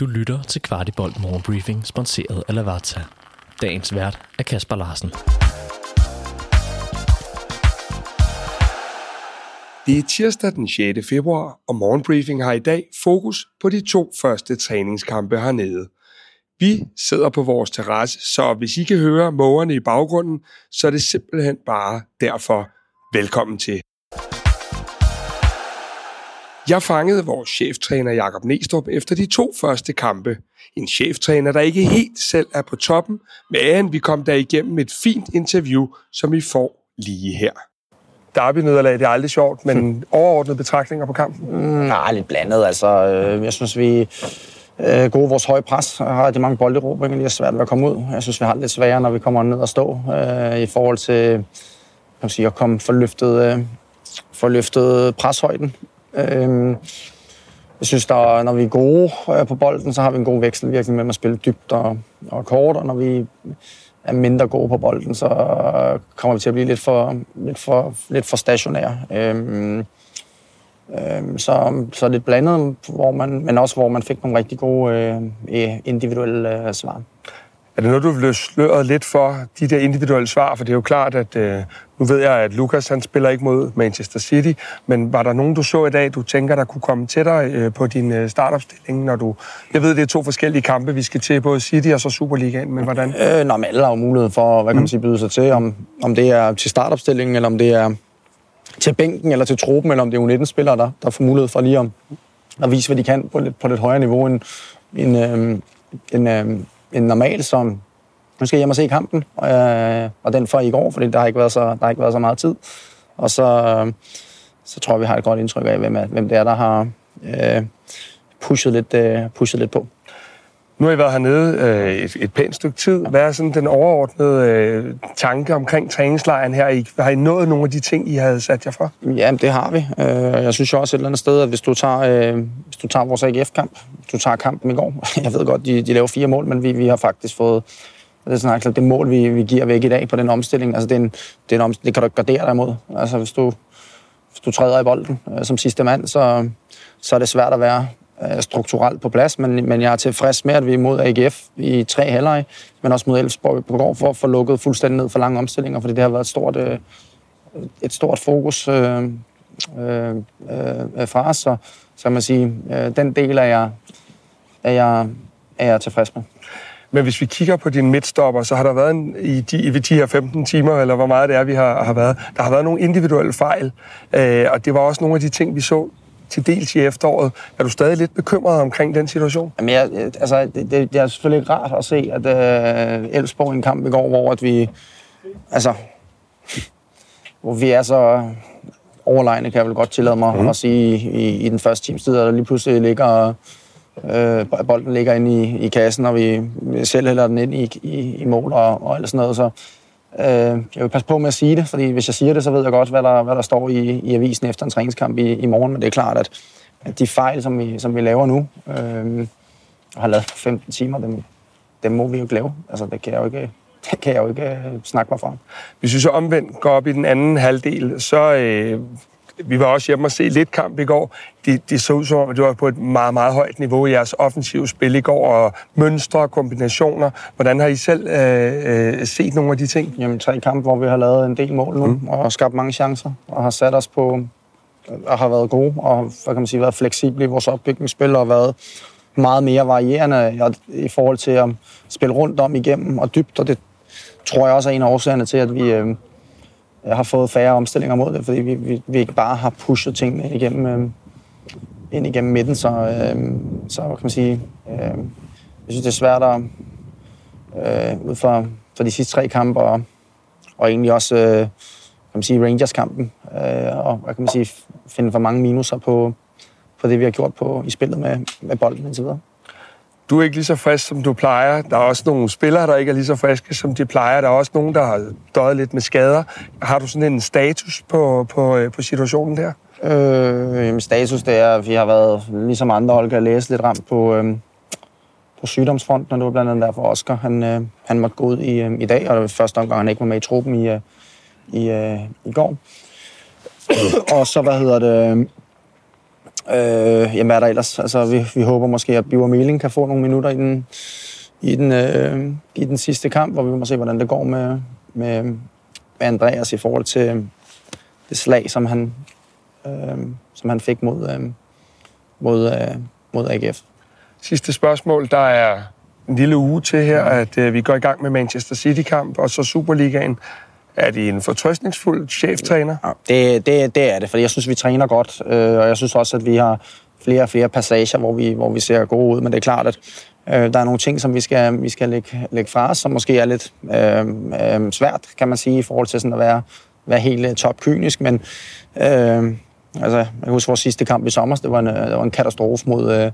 Du lytter til Kvartibolt Morgenbriefing, sponsoreret af Lavazza. Dagens vært er Kasper Larsen. Det er tirsdag den 6. februar, og Morgenbriefing har i dag fokus på de to første træningskampe hernede. Vi sidder på vores terrasse, så hvis I kan høre mågerne i baggrunden, så er det simpelthen bare derfor velkommen til. Jeg fangede vores cheftræner Jakob Næstrup efter de to første kampe. En cheftræner, der ikke helt selv er på toppen, men vi kom der igennem et fint interview, som I får lige her. Derby-nederlag, det er aldrig sjovt, men overordnede betragtninger på kampen? Mm, nej, lidt blandet. Altså, øh, jeg synes, vi er gode vores høje pres. Har de mange bolderobringer, lige er svært ved at komme ud. Jeg synes, vi har det lidt sværere, når vi kommer ned og stå øh, i forhold til kan man sige, at komme for løftet, øh, for løftet preshøjden. Øh, jeg synes, der, når vi er gode øh, på bolden, så har vi en god vekselvirkning mellem at spille dybt og, og kort, og når vi er mindre gode på bolden, så kommer vi til at blive lidt for, lidt for, lidt for stationære. Øhm, øhm, så, så lidt blandet, hvor man, men også hvor man fik nogle rigtig gode øh, individuelle øh, svar. Er det noget, du vil sløret lidt for, de der individuelle svar? For det er jo klart, at øh, nu ved jeg, at Lukas han spiller ikke mod Manchester City, men var der nogen, du så i dag, du tænker, der kunne komme til dig øh, på din øh, startopstilling, når du... Jeg ved, det er to forskellige kampe, vi skal til, både City og så Superligaen, men hvordan? Øh, nå, men alle har jo mulighed for, hvad kan man sige, byde sig til, om, om det er til startopstillingen, eller om det er til bænken, eller til truppen, eller om det er U19-spillere, der, der får mulighed for lige at, at vise, hvad de kan på lidt, på lidt højere niveau end, end, øh, end, øh, end normalt, som nu skal jeg hjem og se kampen, øh, og den for i går, fordi der har ikke været så, der har ikke været så meget tid. Og så, øh, så tror jeg, vi har et godt indtryk af, hvem, hvem det er, der har øh, pushet, lidt, øh, pushet lidt på. Nu har I været hernede øh, et, et pænt stykke tid. Hvad er sådan den overordnede øh, tanke omkring træningslejren her? I, har I nået nogle af de ting, I havde sat jer for? Ja, det har vi. Øh, jeg synes jo også et eller andet sted, at hvis du tager, øh, hvis du tager vores AGF-kamp, du tager kampen i går, jeg ved godt, de, de laver fire mål, men vi, vi har faktisk fået det er sådan, det mål, vi, vi giver væk i dag på den omstilling, altså det, er en, det, er en omstilling, det kan du ikke gardere dig imod. Altså hvis du, hvis du træder i bolden øh, som sidste mand, så, så er det svært at være Øh, strukturelt på plads, men, men jeg er tilfreds med, at vi er mod AGF i tre halvleg, men også mod Elfsborg på går for at få lukket fuldstændig ned for lange omstillinger, fordi det har været et stort, øh, et stort fokus øh, øh, øh, fra os, så, så kan man sige, øh, den del er jeg, er jeg, er jeg tilfreds med. Men hvis vi kigger på din midtstopper, så har der været en, i, de, i de her 15 timer, eller hvor meget det er, vi har, har været, der har været nogle individuelle fejl. Øh, og det var også nogle af de ting, vi så til dels i efteråret. Er du stadig lidt bekymret omkring den situation? Jamen, jeg, altså, det, det, det er selvfølgelig rart at se, at øh, Elfsborg i en kamp i går, hvor at vi, altså, hvor vi er så overlegne, kan jeg vel godt tillade mig mm. at sige, i, i den første times tid, der lige pludselig ligger Øh, bolden ligger inde i, i kassen, og vi selv hælder den ind i, i, i mål og, og alt sådan noget. Så øh, jeg vil passe på med at sige det, fordi hvis jeg siger det, så ved jeg godt, hvad der, hvad der står i, i avisen efter en træningskamp i, i morgen. Men det er klart, at, at de fejl, som vi, som vi laver nu, øh, og har lavet 15 timer, dem, dem må vi jo ikke lave. Altså, det kan jeg jo ikke, det kan jeg jo ikke øh, snakke mig fra. Hvis vi så omvendt går op i den anden halvdel, så øh, vi var også hjemme og se lidt kamp i går. Det, de så ud som om, at det var på et meget, meget højt niveau i jeres offensive spil i går, og mønstre og kombinationer. Hvordan har I selv øh, øh, set nogle af de ting? Jamen, tre kampe, hvor vi har lavet en del mål nu, mm. og har skabt mange chancer, og har sat os på, og har været gode, og hvad kan man sige, været fleksible i vores opbygningsspil, og været meget mere varierende i forhold til at spille rundt om igennem og dybt, og det tror jeg også er en af årsagerne til, at vi, øh, har fået færre omstillinger mod det, fordi vi, vi, vi ikke bare har pushet tingene ind igennem, øh, ind igennem midten, så, øh, så kan man sige, øh, jeg synes, det er svært at, øh, ud fra, for de sidste tre kampe, og, og egentlig også, øh, kan man sige, Rangers-kampen, øh, og hvad kan man sige, finde for mange minuser på, på det, vi har gjort på, i spillet med, med bolden indtil videre du er ikke lige så frisk, som du plejer. Der er også nogle spillere, der ikke er lige så friske, som de plejer. Der er også nogen, der har døjet lidt med skader. Har du sådan en status på, på, øh, på situationen der? Øh, jamen, status det er, at vi har været, ligesom andre hold, kan læse lidt ramt på, øh, på sygdomsfronten, og det var blandt andet derfor Oscar, han, øh, han måtte gå ud i, øh, i dag, og det var første omgang, han ikke var med i truppen i, øh, i, øh, i går. og så, hvad hedder det, Øh, jamen er der ellers, altså vi, vi håber måske, at Biver Meling kan få nogle minutter i den, i den, øh, i den sidste kamp, hvor vi må se, hvordan det går med, med, med Andreas i forhold til øh, det slag, som han, øh, som han fik mod, øh, mod, øh, mod AGF. Sidste spørgsmål. Der er en lille uge til her, at øh, vi går i gang med Manchester City-kamp og så Superligaen. Er det en fortrøstningsfuld cheftræner? Ja, det, det, det er det, for jeg synes, vi træner godt, øh, og jeg synes også, at vi har flere og flere passager, hvor vi, hvor vi ser gode ud, men det er klart, at øh, der er nogle ting, som vi skal, vi skal lægge, lægge fra os, som måske er lidt øh, øh, svært, kan man sige, i forhold til sådan at være, være helt øh, topkynisk, men øh, altså, jeg kan huske vores sidste kamp i sommer, det var en, øh, det var en katastrofe mod, øh,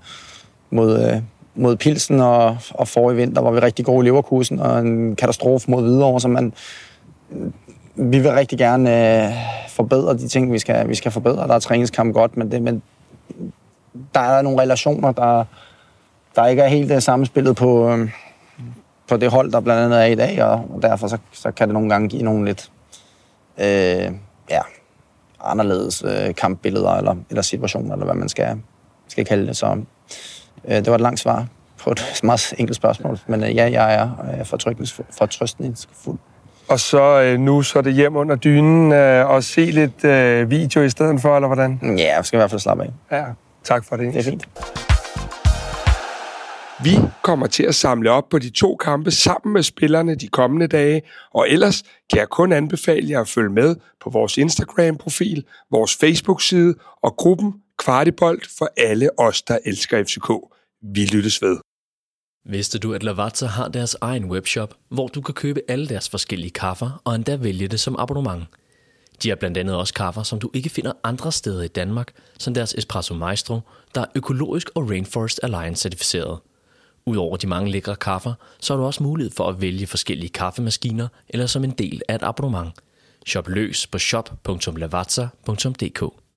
mod, øh, mod Pilsen, og, og forrige vinter var vi rigtig gode i Leverkusen, og en katastrofe mod Hvidovre, så man, vi vil rigtig gerne øh, forbedre de ting, vi skal, vi skal forbedre. Der er træningskamp godt, men, det, men der er nogle relationer, der, der ikke er helt øh, det samspillet på, øh, på det hold, der blandt andet er i dag, og, og derfor så, så kan det nogle gange give nogle lidt øh, ja, anderledes øh, kampbilleder eller, eller situationer, eller hvad man skal, skal kalde det. Så øh, det var et langt svar på et meget enkelt spørgsmål, men øh, ja, jeg er øh, fortrøstningsfuld. Og så øh, nu så er det hjem under dynen øh, og se lidt øh, video i stedet for, eller hvordan? Ja, jeg skal i hvert fald slappe af. Ja, tak for det. Det er fint. Vi kommer til at samle op på de to kampe sammen med spillerne de kommende dage, og ellers kan jeg kun anbefale jer at følge med på vores Instagram-profil, vores Facebook-side og gruppen Kvartibolt for alle os, der elsker FCK. Vi lyttes ved. Vidste du, at Lavazza har deres egen webshop, hvor du kan købe alle deres forskellige kaffer og endda vælge det som abonnement? De har blandt andet også kaffer, som du ikke finder andre steder i Danmark, som deres Espresso Maestro, der er økologisk og Rainforest Alliance certificeret. Udover de mange lækre kaffer, så har du også mulighed for at vælge forskellige kaffemaskiner eller som en del af et abonnement. Shop løs på shop.lavazza.dk